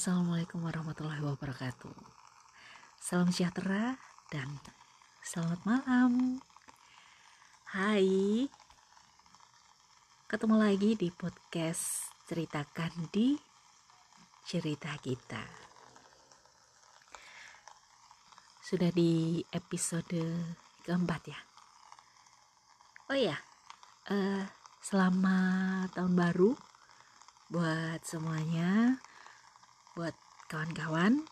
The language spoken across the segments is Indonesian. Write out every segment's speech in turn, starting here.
Assalamualaikum warahmatullahi wabarakatuh. Salam sejahtera dan selamat malam. Hai, ketemu lagi di podcast Ceritakan di Cerita Kita. Sudah di episode keempat ya. Oh ya, uh, selamat tahun baru buat semuanya buat kawan-kawan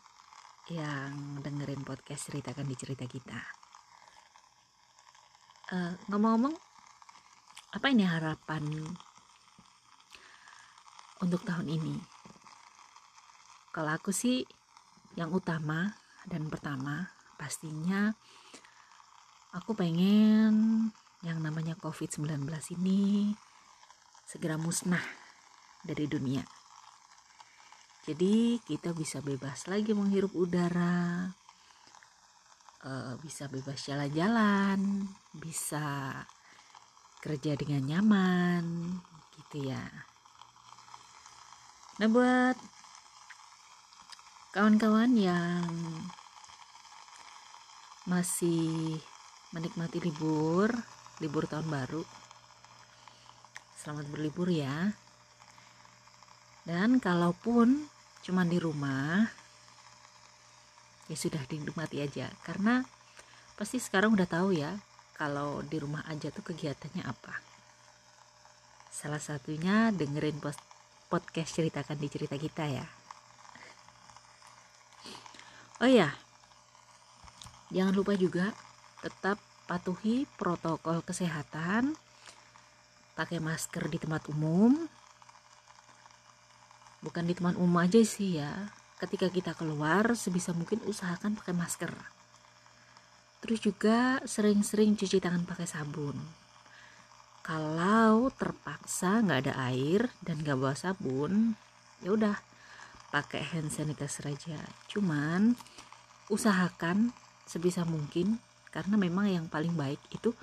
yang dengerin podcast ceritakan di cerita kita uh, ngomong-ngomong apa ini harapan untuk tahun ini kalau aku sih yang utama dan pertama pastinya aku pengen yang namanya COVID-19 ini segera musnah dari dunia. Jadi kita bisa bebas lagi menghirup udara, uh, bisa bebas jalan-jalan, bisa kerja dengan nyaman, gitu ya. Nah buat kawan-kawan yang masih menikmati libur, libur tahun baru, selamat berlibur ya. Dan kalaupun cuma di rumah, ya sudah dinikmati aja. Karena pasti sekarang udah tahu ya, kalau di rumah aja tuh kegiatannya apa. Salah satunya dengerin podcast ceritakan di cerita kita ya. Oh ya, jangan lupa juga tetap patuhi protokol kesehatan, pakai masker di tempat umum, bukan di teman umum aja sih ya. Ketika kita keluar sebisa mungkin usahakan pakai masker. Terus juga sering-sering cuci tangan pakai sabun. Kalau terpaksa nggak ada air dan nggak bawa sabun ya udah pakai hand sanitizer aja. Cuman usahakan sebisa mungkin karena memang yang paling baik itu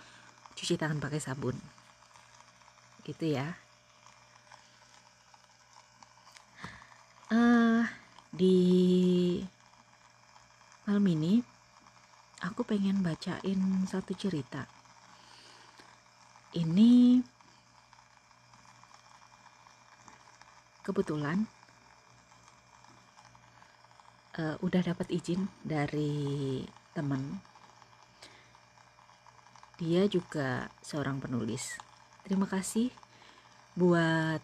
cuci tangan pakai sabun. Gitu ya uh, di malam ini aku pengen bacain satu cerita. Ini kebetulan uh, udah dapat izin dari temen dia juga seorang penulis. Terima kasih buat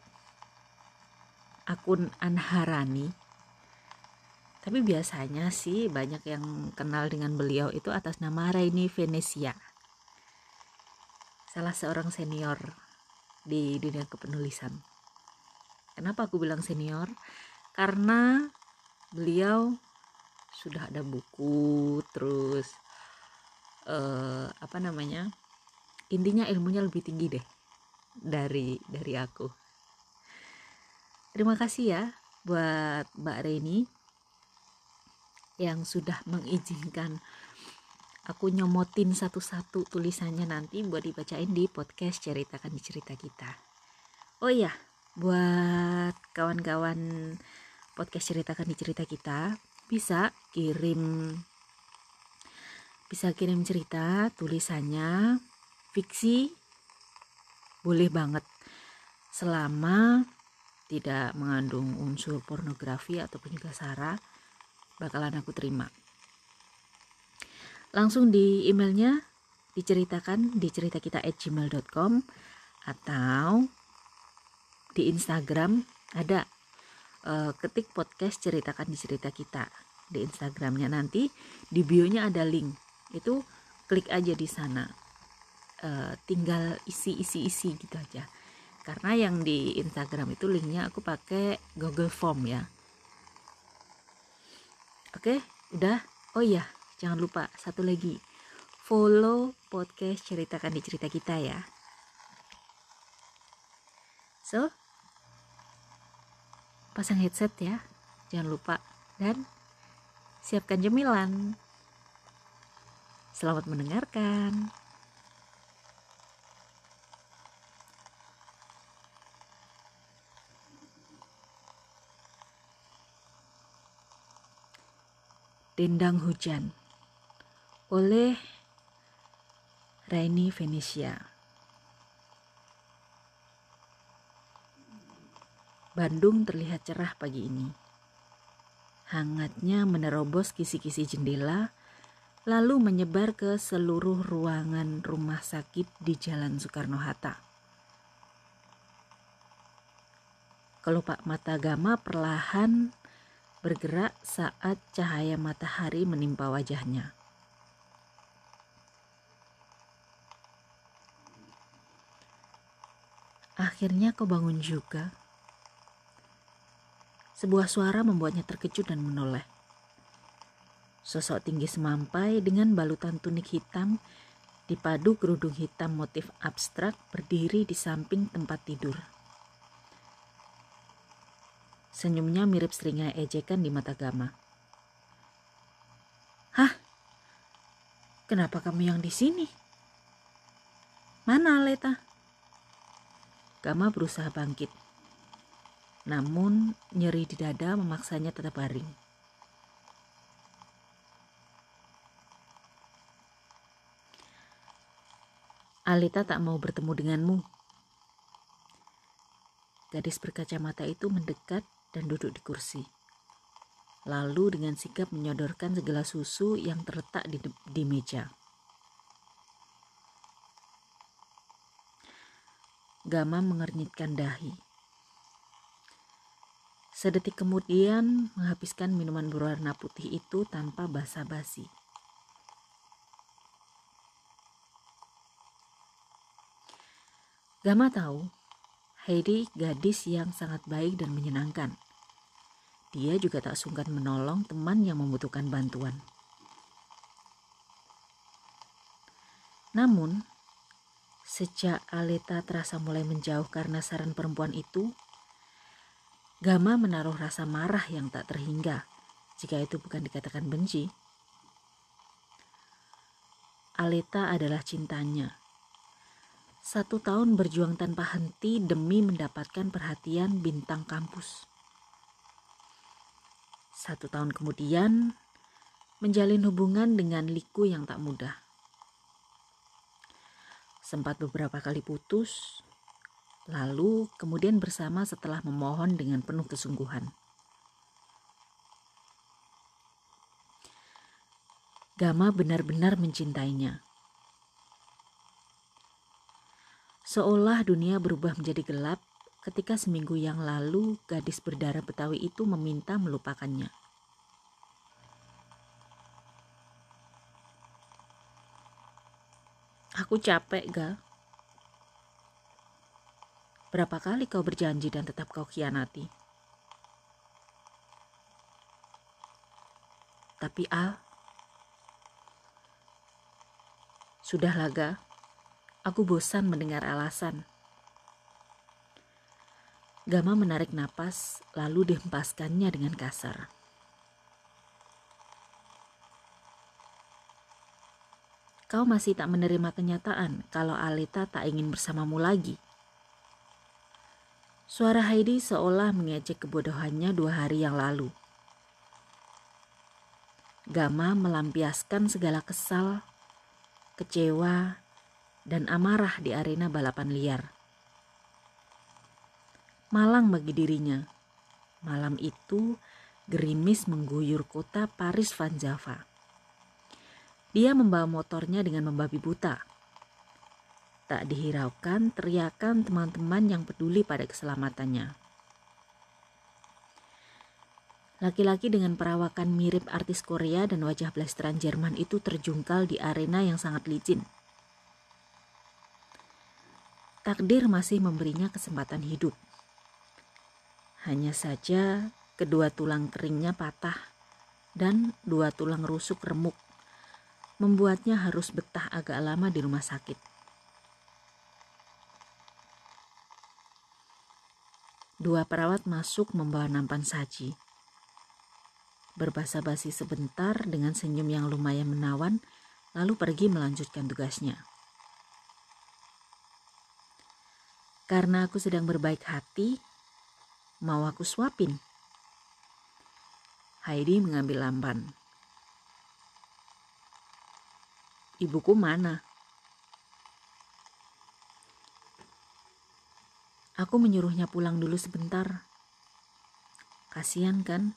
akun Anharani tapi biasanya sih banyak yang kenal dengan beliau itu atas nama Raini Venesia. Salah seorang senior di dunia kepenulisan. Kenapa aku bilang senior? Karena beliau sudah ada buku terus uh, apa namanya intinya ilmunya lebih tinggi deh dari dari aku. Terima kasih ya buat Mbak Reni yang sudah mengizinkan aku nyomotin satu-satu tulisannya nanti buat dibacain di podcast ceritakan di cerita kita. Oh iya, buat kawan-kawan podcast ceritakan di cerita kita bisa kirim bisa kirim cerita tulisannya fiksi boleh banget selama tidak mengandung unsur pornografi ataupun juga sara bakalan aku terima. Langsung di emailnya diceritakan di cerita kita at gmail.com atau di Instagram ada uh, ketik podcast ceritakan di cerita kita di Instagramnya. Nanti di bionya ada link. Itu klik aja di sana. Uh, tinggal isi isi isi gitu aja. Karena yang di Instagram itu linknya aku pakai Google Form ya oke udah? Oh iya jangan lupa satu lagi. Follow podcast ceritakan di cerita kita ya. So pasang headset ya jangan lupa. Dan siapkan jemilan. Selamat mendengarkan Dendang Hujan oleh Raini Venesia. Bandung terlihat cerah pagi ini. Hangatnya menerobos kisi-kisi jendela, lalu menyebar ke seluruh ruangan rumah sakit di Jalan Soekarno-Hatta. Kelopak mata Gama perlahan bergerak saat cahaya matahari menimpa wajahnya. Akhirnya kau bangun juga. Sebuah suara membuatnya terkejut dan menoleh. Sosok tinggi semampai dengan balutan tunik hitam dipadu kerudung hitam motif abstrak berdiri di samping tempat tidur. Senyumnya mirip seringai ejekan di mata Gama. Hah? Kenapa kamu yang di sini? Mana Aleta? Gama berusaha bangkit. Namun nyeri di dada memaksanya tetap baring. Alita tak mau bertemu denganmu. Gadis berkacamata itu mendekat dan duduk di kursi. Lalu dengan sikap menyodorkan segala susu yang terletak di, di meja. Gama mengernyitkan dahi. Sedetik kemudian menghabiskan minuman berwarna putih itu tanpa basa-basi. Gama tahu Heidi gadis yang sangat baik dan menyenangkan. Dia juga tak sungkan menolong teman yang membutuhkan bantuan. Namun, sejak Aleta terasa mulai menjauh karena saran perempuan itu, Gama menaruh rasa marah yang tak terhingga, jika itu bukan dikatakan benci. Aleta adalah cintanya, satu tahun berjuang tanpa henti demi mendapatkan perhatian bintang kampus. Satu tahun kemudian, menjalin hubungan dengan Liku yang tak mudah. Sempat beberapa kali putus, lalu kemudian bersama setelah memohon dengan penuh kesungguhan. Gama benar-benar mencintainya Seolah dunia berubah menjadi gelap ketika seminggu yang lalu gadis berdarah Betawi itu meminta melupakannya. Aku capek, Ga. Berapa kali kau berjanji dan tetap kau khianati? Tapi Al, sudah laga. Aku bosan mendengar alasan. Gama menarik napas, lalu dihempaskannya dengan kasar. Kau masih tak menerima kenyataan kalau Alita tak ingin bersamamu lagi. Suara Heidi seolah mengejek kebodohannya dua hari yang lalu. Gama melampiaskan segala kesal, kecewa, dan amarah di arena balapan liar. Malang bagi dirinya. Malam itu gerimis mengguyur kota Paris Van Java. Dia membawa motornya dengan membabi buta. Tak dihiraukan teriakan teman-teman yang peduli pada keselamatannya. Laki-laki dengan perawakan mirip artis Korea dan wajah blasteran Jerman itu terjungkal di arena yang sangat licin takdir masih memberinya kesempatan hidup. Hanya saja kedua tulang keringnya patah dan dua tulang rusuk remuk, membuatnya harus betah agak lama di rumah sakit. Dua perawat masuk membawa nampan saji. Berbasa basi sebentar dengan senyum yang lumayan menawan, lalu pergi melanjutkan tugasnya. Karena aku sedang berbaik hati, Mau aku suapin? Heidi mengambil lamban. Ibuku mana? Aku menyuruhnya pulang dulu sebentar. Kasian kan?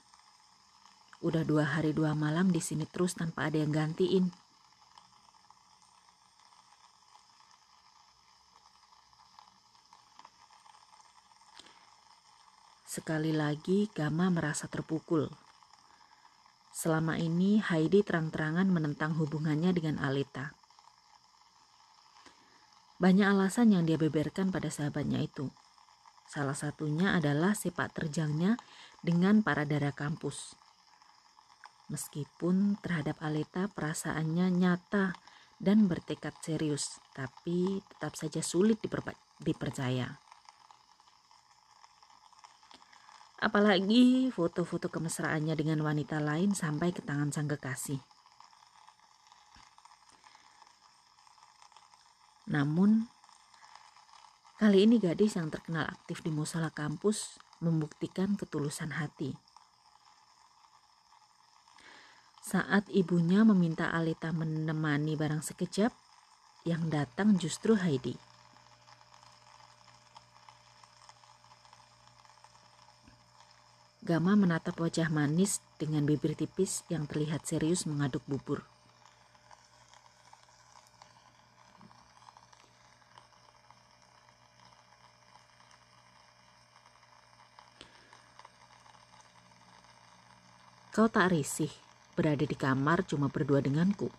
Udah dua hari dua malam di sini terus tanpa ada yang gantiin. Sekali lagi Gama merasa terpukul. Selama ini Heidi terang-terangan menentang hubungannya dengan Alita. Banyak alasan yang dia beberkan pada sahabatnya itu. Salah satunya adalah sepak terjangnya dengan para darah kampus. Meskipun terhadap Aleta perasaannya nyata dan bertekad serius, tapi tetap saja sulit dipercaya. Apalagi foto-foto kemesraannya dengan wanita lain sampai ke tangan sang kekasih. Namun, Kali ini gadis yang terkenal aktif di musola kampus membuktikan ketulusan hati. Saat ibunya meminta Alita menemani barang sekejap, yang datang justru Heidi. Gama menatap wajah manis dengan bibir tipis yang terlihat serius mengaduk bubur. Kau tak risih berada di kamar cuma berdua denganku.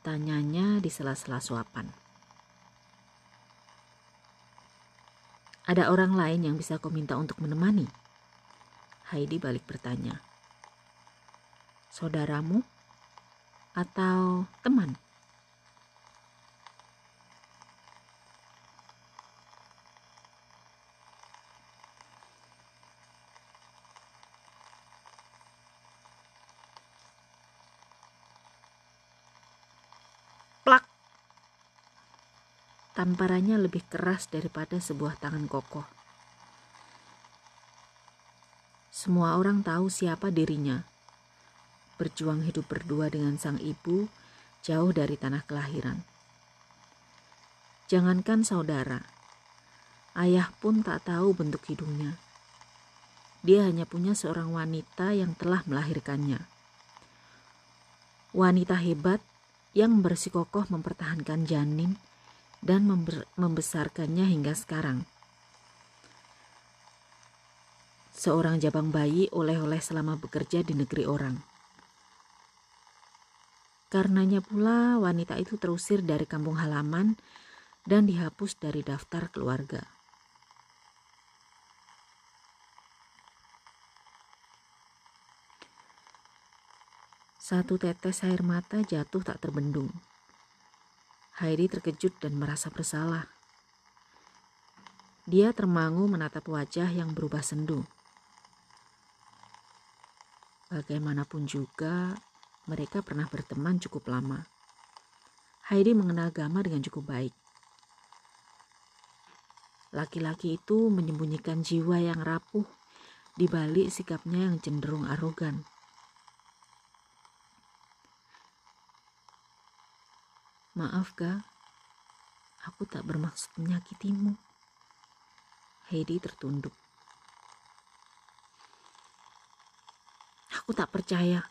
Tanyanya di sela-sela suapan. Ada orang lain yang bisa kau minta untuk menemani? Heidi balik bertanya. Saudaramu? Atau teman? Tamparannya lebih keras daripada sebuah tangan kokoh. Semua orang tahu siapa dirinya. Berjuang hidup berdua dengan sang ibu jauh dari tanah kelahiran. Jangankan saudara, ayah pun tak tahu bentuk hidungnya. Dia hanya punya seorang wanita yang telah melahirkannya. Wanita hebat yang bersikokoh mempertahankan janin dan membesarkannya hingga sekarang. Seorang jabang bayi oleh-oleh selama bekerja di negeri orang. Karenanya pula wanita itu terusir dari kampung halaman dan dihapus dari daftar keluarga. Satu tetes air mata jatuh tak terbendung. Heidi terkejut dan merasa bersalah. Dia termangu menatap wajah yang berubah sendu. Bagaimanapun juga, mereka pernah berteman cukup lama. Heidi mengenal Gama dengan cukup baik. Laki-laki itu menyembunyikan jiwa yang rapuh di balik sikapnya yang cenderung arogan. Maaf, Ga. Aku tak bermaksud menyakitimu. Heidi tertunduk. Aku tak percaya.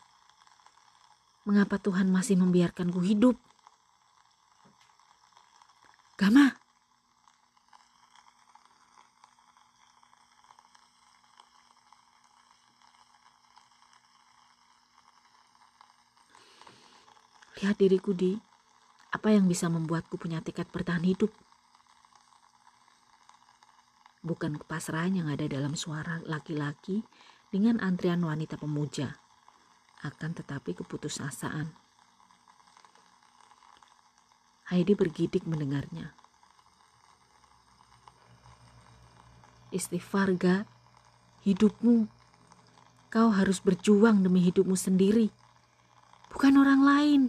Mengapa Tuhan masih membiarkanku hidup? Gama. Lihat diriku di apa yang bisa membuatku punya tekad bertahan hidup? Bukan kepasrahan yang ada dalam suara laki-laki dengan antrian wanita pemuja, akan tetapi keputusasaan. Heidi bergidik mendengarnya. Istighfar, ga, hidupmu. Kau harus berjuang demi hidupmu sendiri, bukan orang lain.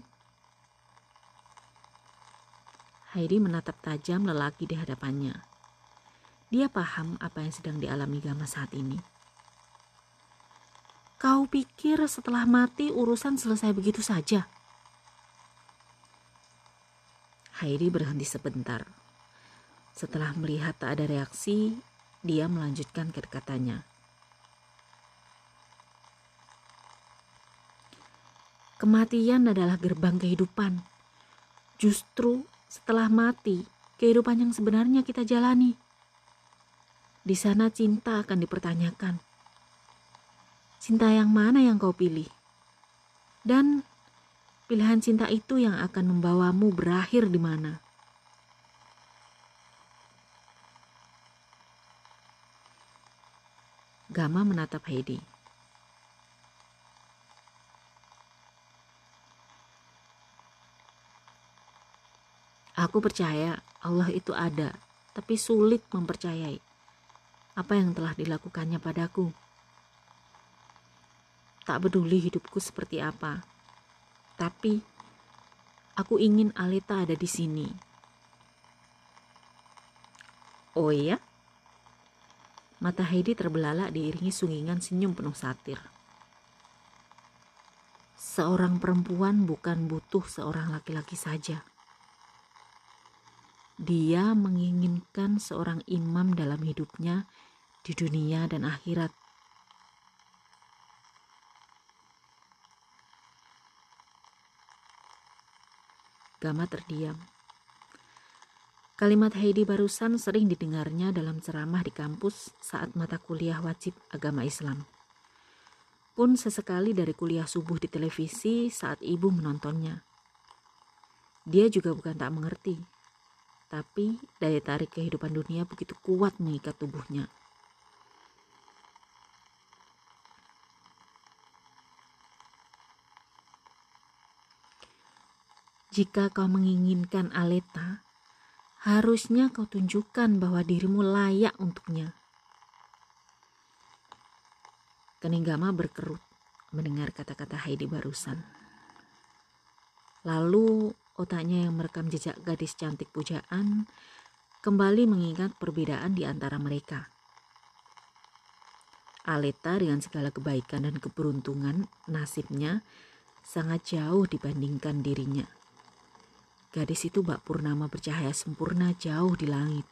Heidi menatap tajam lelaki di hadapannya. Dia paham apa yang sedang dialami Gama saat ini. Kau pikir setelah mati urusan selesai begitu saja? Heidi berhenti sebentar. Setelah melihat tak ada reaksi, dia melanjutkan kata-katanya. Kematian adalah gerbang kehidupan. Justru setelah mati, kehidupan yang sebenarnya kita jalani. Di sana cinta akan dipertanyakan. Cinta yang mana yang kau pilih? Dan pilihan cinta itu yang akan membawamu berakhir di mana? Gama menatap Heidi. Aku percaya Allah itu ada, tapi sulit mempercayai apa yang telah dilakukannya padaku. Tak peduli hidupku seperti apa, tapi aku ingin Alita ada di sini. Oh iya? Mata Heidi terbelalak diiringi sungingan senyum penuh satir. Seorang perempuan bukan butuh seorang laki-laki saja. Dia menginginkan seorang imam dalam hidupnya di dunia dan akhirat. Gama terdiam. Kalimat Heidi barusan sering didengarnya dalam ceramah di kampus saat mata kuliah wajib agama Islam. Pun sesekali dari kuliah subuh di televisi saat ibu menontonnya. Dia juga bukan tak mengerti tapi daya tarik kehidupan dunia begitu kuat mengikat tubuhnya. Jika kau menginginkan Aleta, harusnya kau tunjukkan bahwa dirimu layak untuknya. Keninggama berkerut mendengar kata-kata Heidi barusan. Lalu Otaknya yang merekam jejak gadis cantik pujaan kembali mengingat perbedaan di antara mereka. Aleta dengan segala kebaikan dan keberuntungan nasibnya sangat jauh dibandingkan dirinya. Gadis itu bak purnama bercahaya sempurna jauh di langit.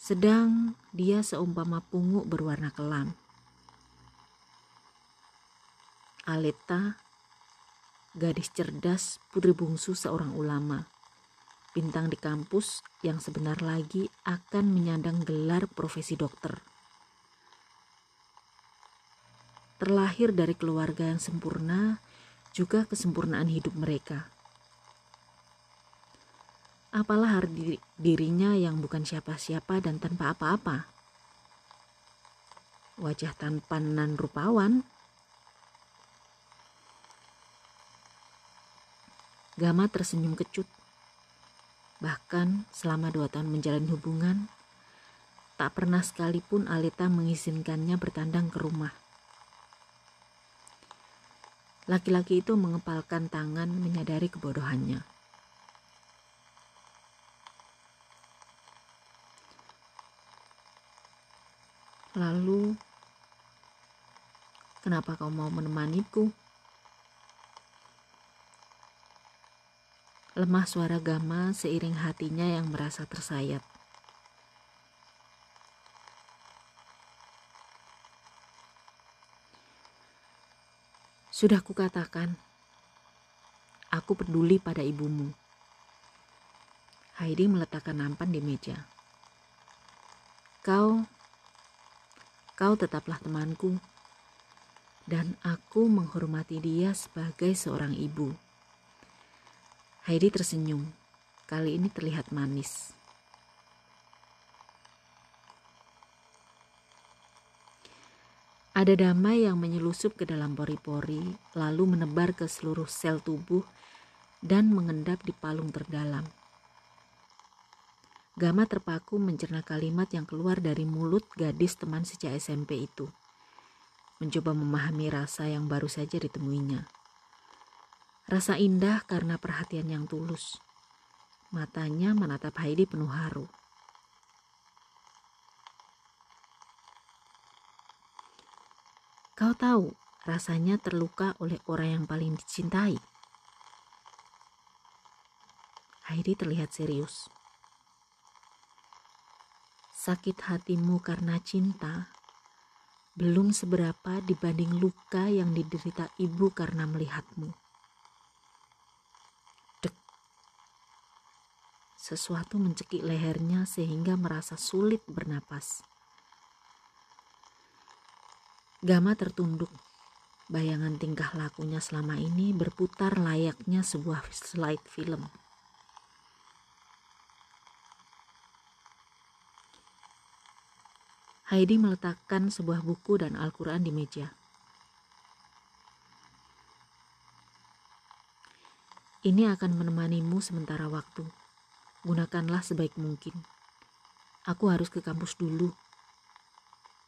Sedang dia seumpama pungu berwarna kelam. Aleta gadis cerdas, putri bungsu seorang ulama, bintang di kampus yang sebenar lagi akan menyandang gelar profesi dokter. Terlahir dari keluarga yang sempurna, juga kesempurnaan hidup mereka. Apalah hari dirinya yang bukan siapa-siapa dan tanpa apa-apa. Wajah tampanan rupawan Gama tersenyum kecut. Bahkan selama dua tahun menjalin hubungan, tak pernah sekalipun Alita mengizinkannya bertandang ke rumah. Laki-laki itu mengepalkan tangan menyadari kebodohannya. Lalu, kenapa kau mau menemaniku? Lemah suara Gama seiring hatinya yang merasa tersayat. Sudah kukatakan, aku peduli pada ibumu. Heidi meletakkan nampan di meja. Kau, kau tetaplah temanku, dan aku menghormati dia sebagai seorang ibu. Heidi tersenyum. Kali ini terlihat manis. Ada damai yang menyelusup ke dalam pori-pori, lalu menebar ke seluruh sel tubuh dan mengendap di palung terdalam. Gama terpaku mencerna kalimat yang keluar dari mulut gadis teman sejak SMP itu. Mencoba memahami rasa yang baru saja ditemuinya. Rasa indah karena perhatian yang tulus. Matanya menatap Heidi penuh haru. Kau tahu rasanya terluka oleh orang yang paling dicintai. Heidi terlihat serius. Sakit hatimu karena cinta belum seberapa dibanding luka yang diderita ibu karena melihatmu. Sesuatu mencekik lehernya sehingga merasa sulit bernapas. Gama tertunduk. Bayangan tingkah lakunya selama ini berputar layaknya sebuah slide film. Heidi meletakkan sebuah buku dan Al-Quran di meja. Ini akan menemanimu sementara waktu. Gunakanlah sebaik mungkin. Aku harus ke kampus dulu.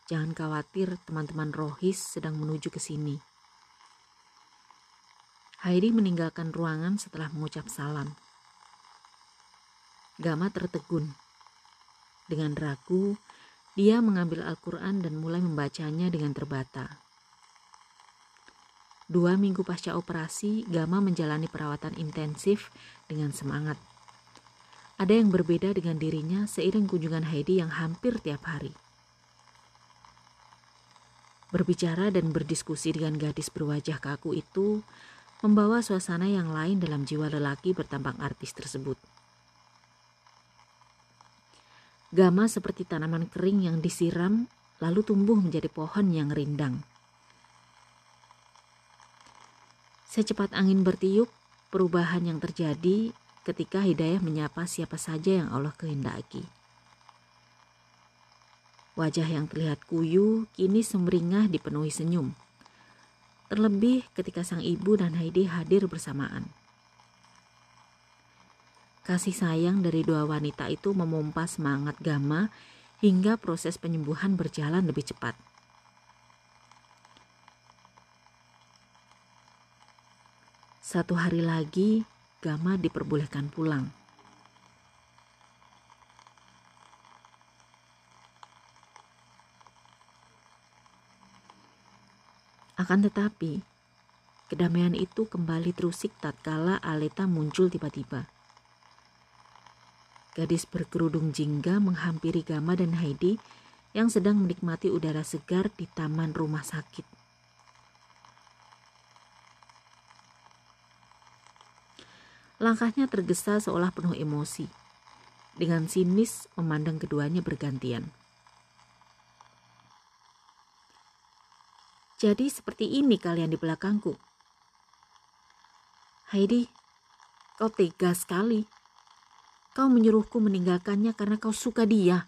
Jangan khawatir, teman-teman Rohis sedang menuju ke sini. Heidi meninggalkan ruangan setelah mengucap salam. Gama tertegun. Dengan ragu, dia mengambil Al-Quran dan mulai membacanya dengan terbata. Dua minggu pasca operasi, Gama menjalani perawatan intensif dengan semangat. Ada yang berbeda dengan dirinya seiring kunjungan Heidi yang hampir tiap hari. Berbicara dan berdiskusi dengan gadis berwajah kaku itu membawa suasana yang lain dalam jiwa lelaki bertampang artis tersebut. Gama seperti tanaman kering yang disiram lalu tumbuh menjadi pohon yang rindang. Secepat angin bertiup, perubahan yang terjadi ketika Hidayah menyapa siapa saja yang Allah kehendaki. Wajah yang terlihat kuyu kini semeringah dipenuhi senyum. Terlebih ketika sang ibu dan Heidi hadir bersamaan. Kasih sayang dari dua wanita itu memompa semangat Gama hingga proses penyembuhan berjalan lebih cepat. Satu hari lagi, Gama diperbolehkan pulang. Akan tetapi, kedamaian itu kembali terusik tatkala Aleta muncul tiba-tiba. Gadis berkerudung jingga menghampiri Gama dan Heidi yang sedang menikmati udara segar di taman rumah sakit. Langkahnya tergesa seolah penuh emosi. Dengan sinis memandang keduanya bergantian. Jadi seperti ini kalian di belakangku. Heidi, kau tega sekali. Kau menyuruhku meninggalkannya karena kau suka dia.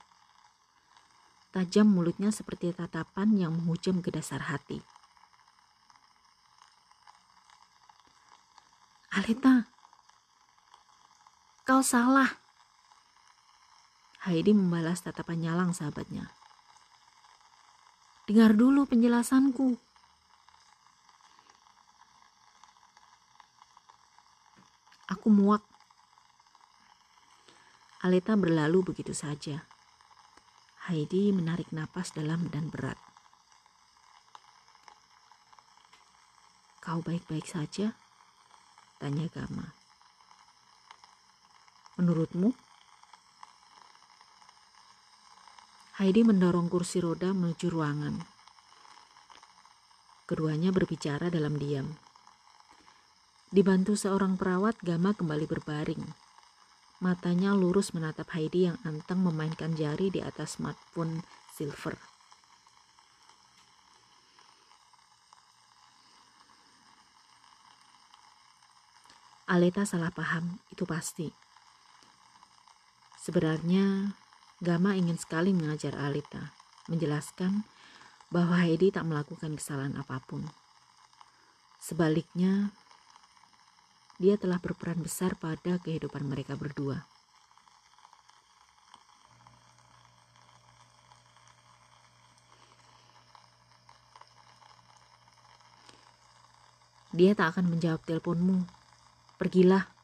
Tajam mulutnya seperti tatapan yang menghujam ke dasar hati. Aleta, kau salah. Heidi membalas tatapan nyalang sahabatnya. Dengar dulu penjelasanku. Aku muak Aleta berlalu begitu saja. Heidi menarik napas dalam dan berat. Kau baik-baik saja? Tanya Gama. Menurutmu? Heidi mendorong kursi roda menuju ruangan. Keduanya berbicara dalam diam. Dibantu seorang perawat, Gama kembali berbaring Matanya lurus menatap Heidi yang anteng memainkan jari di atas smartphone silver. Aleta salah paham, itu pasti. Sebenarnya, Gama ingin sekali mengajar Aleta, menjelaskan bahwa Heidi tak melakukan kesalahan apa pun. Sebaliknya, dia telah berperan besar pada kehidupan mereka berdua. Dia tak akan menjawab teleponmu. Pergilah.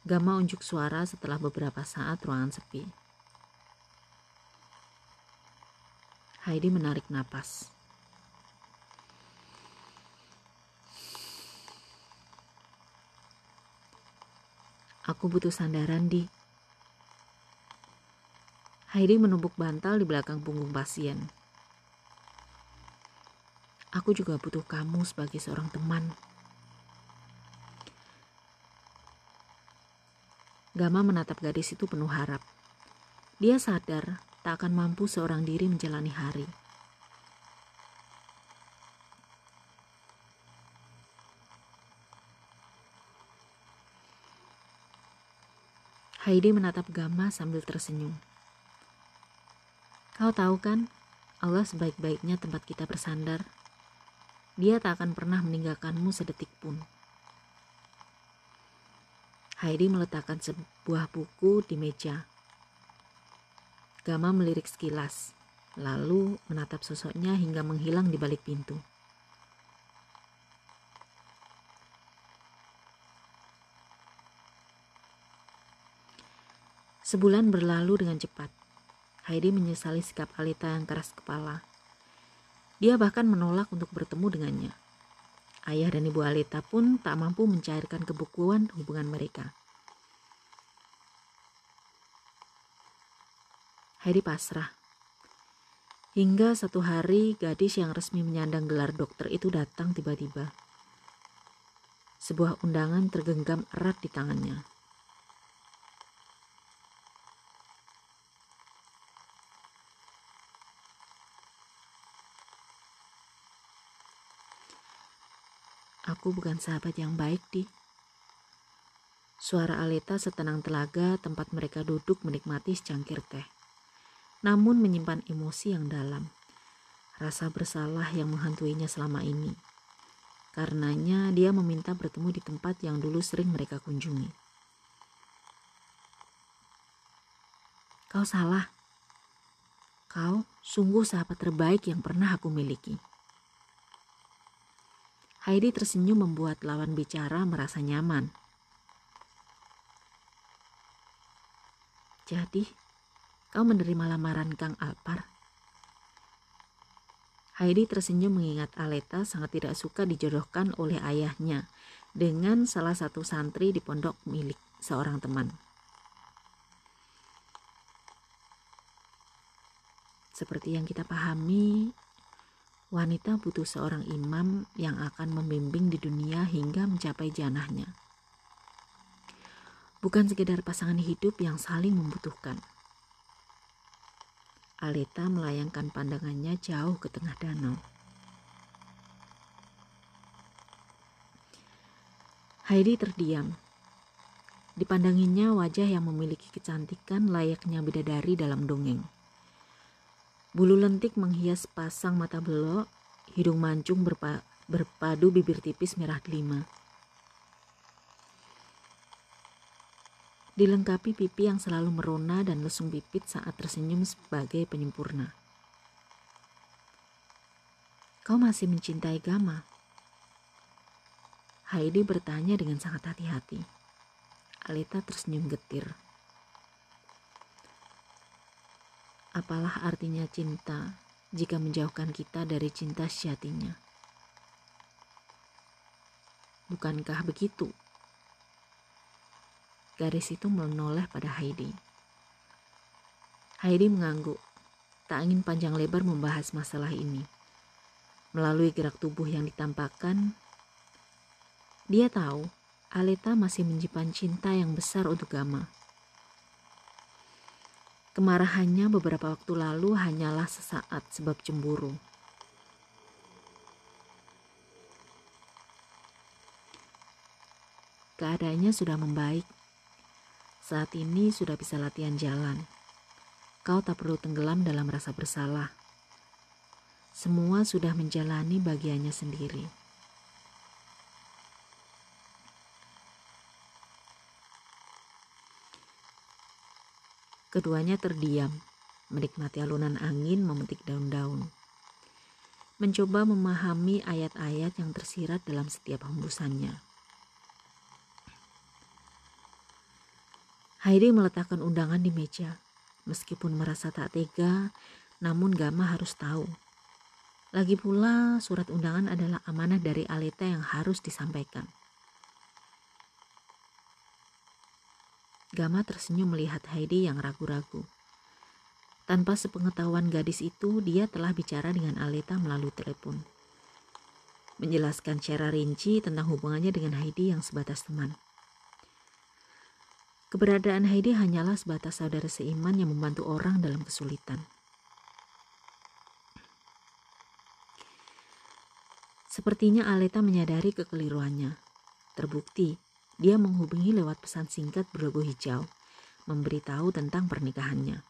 Gama unjuk suara setelah beberapa saat ruangan sepi. Heidi menarik napas. Aku butuh sandaran, Di. Heidi menumbuk bantal di belakang punggung pasien. Aku juga butuh kamu sebagai seorang teman. Gama menatap gadis itu penuh harap. Dia sadar tak akan mampu seorang diri menjalani hari. Heidi menatap Gama sambil tersenyum. Kau tahu kan, Allah sebaik-baiknya tempat kita bersandar. Dia tak akan pernah meninggalkanmu sedetik pun. Heidi meletakkan sebuah buku di meja. Gama melirik sekilas, lalu menatap sosoknya hingga menghilang di balik pintu. Sebulan berlalu dengan cepat. Heidi menyesali sikap Alita yang keras kepala. Dia bahkan menolak untuk bertemu dengannya. Ayah dan ibu Alita pun tak mampu mencairkan kebukuan hubungan mereka. Heidi pasrah. Hingga satu hari gadis yang resmi menyandang gelar dokter itu datang tiba-tiba. Sebuah undangan tergenggam erat di tangannya. Aku bukan sahabat yang baik, Di. Suara Aleta setenang telaga tempat mereka duduk menikmati secangkir teh. Namun menyimpan emosi yang dalam. Rasa bersalah yang menghantuinya selama ini. Karenanya dia meminta bertemu di tempat yang dulu sering mereka kunjungi. Kau salah. Kau sungguh sahabat terbaik yang pernah aku miliki. Heidi tersenyum membuat lawan bicara merasa nyaman. Jadi, kau menerima lamaran Kang Alpar? Heidi tersenyum mengingat Aleta sangat tidak suka dijodohkan oleh ayahnya dengan salah satu santri di pondok milik seorang teman. Seperti yang kita pahami, Wanita butuh seorang imam yang akan membimbing di dunia hingga mencapai janahnya. Bukan sekedar pasangan hidup yang saling membutuhkan. Aleta melayangkan pandangannya jauh ke tengah danau. Heidi terdiam. Dipandanginya wajah yang memiliki kecantikan layaknya bidadari dalam dongeng. Bulu lentik menghias pasang mata belok, hidung mancung berpa berpadu bibir tipis merah delima. Dilengkapi pipi yang selalu merona dan lesung pipit saat tersenyum sebagai penyempurna. Kau masih mencintai Gama? Heidi bertanya dengan sangat hati-hati. Alita tersenyum getir. Apalah artinya cinta jika menjauhkan kita dari cinta sejatinya? Bukankah begitu? Garis itu menoleh pada Heidi. Heidi mengangguk, tak ingin panjang lebar membahas masalah ini. Melalui gerak tubuh yang ditampakkan, dia tahu Aleta masih menyimpan cinta yang besar untuk Gama. Kemarahannya beberapa waktu lalu hanyalah sesaat sebab cemburu. Keadaannya sudah membaik. Saat ini sudah bisa latihan jalan. Kau tak perlu tenggelam dalam rasa bersalah. Semua sudah menjalani bagiannya sendiri. Keduanya terdiam, menikmati alunan angin memetik daun-daun. Mencoba memahami ayat-ayat yang tersirat dalam setiap hembusannya. Heidi meletakkan undangan di meja. Meskipun merasa tak tega, namun Gama harus tahu. Lagi pula, surat undangan adalah amanah dari Aleta yang harus disampaikan. Gama tersenyum melihat Heidi yang ragu-ragu. Tanpa sepengetahuan gadis itu, dia telah bicara dengan Aleta melalui telepon. Menjelaskan secara rinci tentang hubungannya dengan Heidi yang sebatas teman. Keberadaan Heidi hanyalah sebatas saudara seiman yang membantu orang dalam kesulitan. Sepertinya Aleta menyadari kekeliruannya. Terbukti, dia menghubungi lewat pesan singkat berlogo hijau, memberitahu tentang pernikahannya.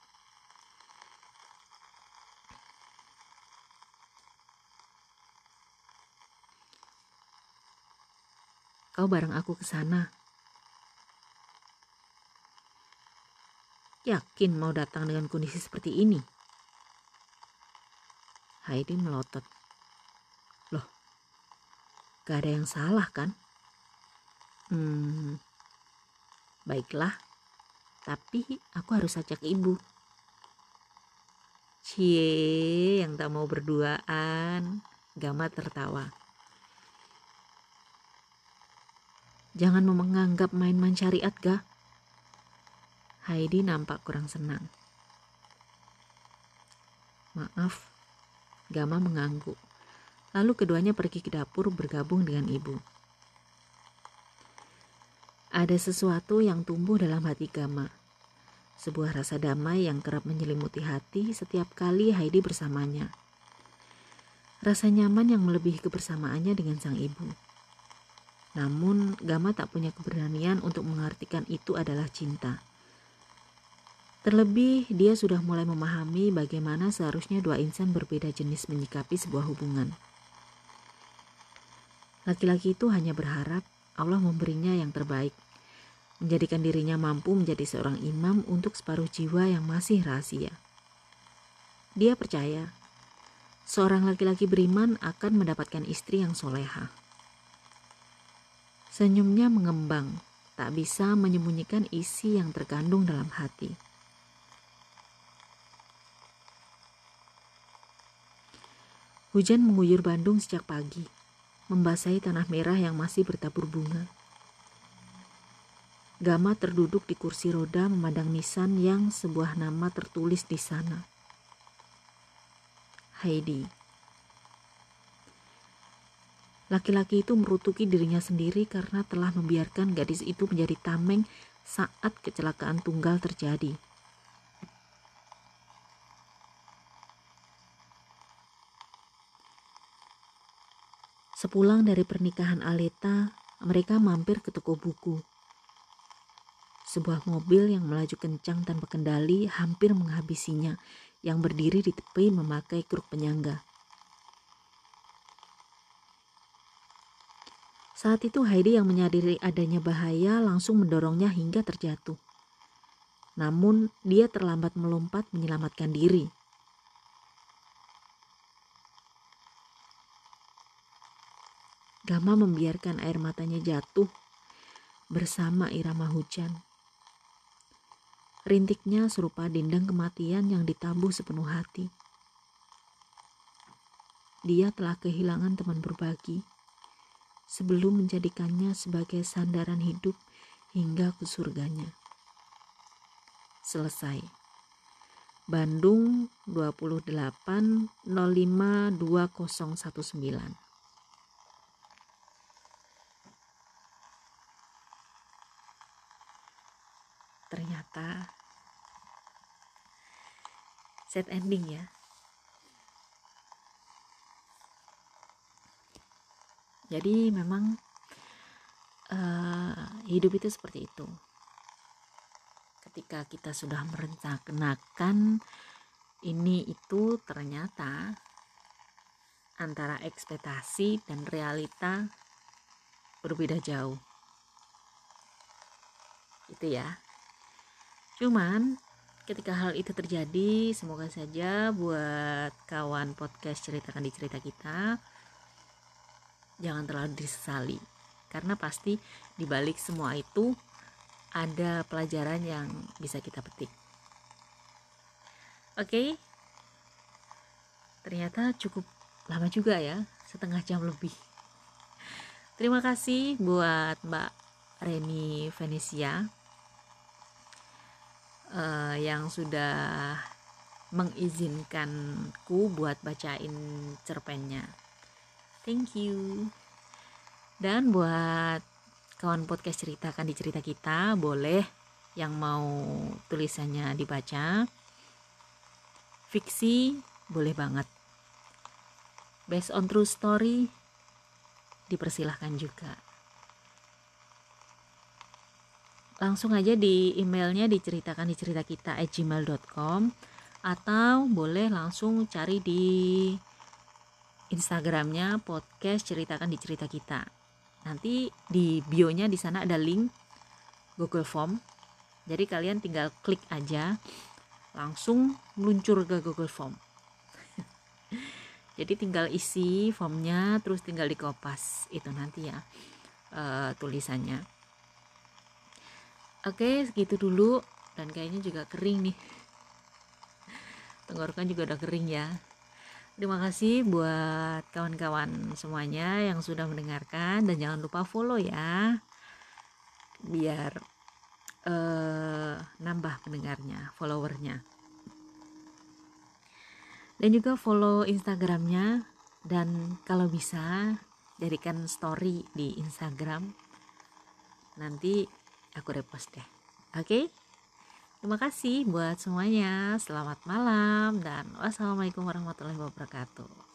Kau bareng aku ke sana. Yakin mau datang dengan kondisi seperti ini? Heidi melotot. Loh, gak ada yang salah kan? Hmm, baiklah. Tapi aku harus ajak ibu. Cie, yang tak mau berduaan. Gama tertawa. Jangan menganggap main-main syariat, ga? Heidi nampak kurang senang. Maaf, Gama mengangguk. Lalu keduanya pergi ke dapur bergabung dengan ibu. Ada sesuatu yang tumbuh dalam hati Gama. Sebuah rasa damai yang kerap menyelimuti hati setiap kali Heidi bersamanya. Rasa nyaman yang melebihi kebersamaannya dengan sang ibu. Namun, Gama tak punya keberanian untuk mengartikan itu adalah cinta. Terlebih, dia sudah mulai memahami bagaimana seharusnya dua insan berbeda jenis menyikapi sebuah hubungan. Laki-laki itu hanya berharap Allah memberinya yang terbaik, menjadikan dirinya mampu menjadi seorang imam untuk separuh jiwa yang masih rahasia. Dia percaya, seorang laki-laki beriman akan mendapatkan istri yang soleha. Senyumnya mengembang, tak bisa menyembunyikan isi yang terkandung dalam hati. Hujan mengguyur Bandung sejak pagi, membasahi tanah merah yang masih bertabur bunga. Gama terduduk di kursi roda memandang nisan yang sebuah nama tertulis di sana. Heidi. Laki-laki itu merutuki dirinya sendiri karena telah membiarkan gadis itu menjadi tameng saat kecelakaan tunggal terjadi. Sepulang dari pernikahan Aleta, mereka mampir ke toko buku. Sebuah mobil yang melaju kencang tanpa kendali hampir menghabisinya, yang berdiri di tepi memakai kruk penyangga. Saat itu Heidi yang menyadari adanya bahaya langsung mendorongnya hingga terjatuh. Namun dia terlambat melompat menyelamatkan diri. Gama membiarkan air matanya jatuh bersama irama hujan. Rintiknya serupa dindang kematian yang ditabuh sepenuh hati. Dia telah kehilangan teman berbagi sebelum menjadikannya sebagai sandaran hidup hingga ke surganya. Selesai. Bandung 28 05 2019 Ternyata set ending ya. Jadi memang uh, hidup itu seperti itu. Ketika kita sudah merencanakan ini itu ternyata antara ekspektasi dan realita berbeda jauh. Itu ya. Cuman ketika hal itu terjadi, semoga saja buat kawan podcast ceritakan di cerita kita jangan terlalu disesali karena pasti di balik semua itu ada pelajaran yang bisa kita petik. Oke, okay? ternyata cukup lama juga ya, setengah jam lebih. Terima kasih buat Mbak Reni Venesia uh, yang sudah mengizinkanku buat bacain cerpennya. Thank you. Dan buat kawan podcast ceritakan di cerita kita boleh yang mau tulisannya dibaca fiksi boleh banget based on true story dipersilahkan juga langsung aja di emailnya diceritakan di cerita kita at gmail.com atau boleh langsung cari di Instagramnya podcast ceritakan di cerita kita. Nanti di bionya di sana ada link Google Form. Jadi kalian tinggal klik aja langsung meluncur ke Google Form. Jadi tinggal isi formnya terus tinggal dikopas itu nanti ya uh, tulisannya oke segitu dulu. Dan kayaknya juga kering nih. Tenggorokan juga udah kering ya. Terima kasih buat kawan-kawan semuanya yang sudah mendengarkan. Dan jangan lupa follow ya. Biar uh, nambah pendengarnya, followernya. Dan juga follow Instagramnya. Dan kalau bisa jadikan story di Instagram. Nanti aku repost deh. Oke? Okay? Terima kasih buat semuanya. Selamat malam dan wassalamualaikum warahmatullahi wabarakatuh.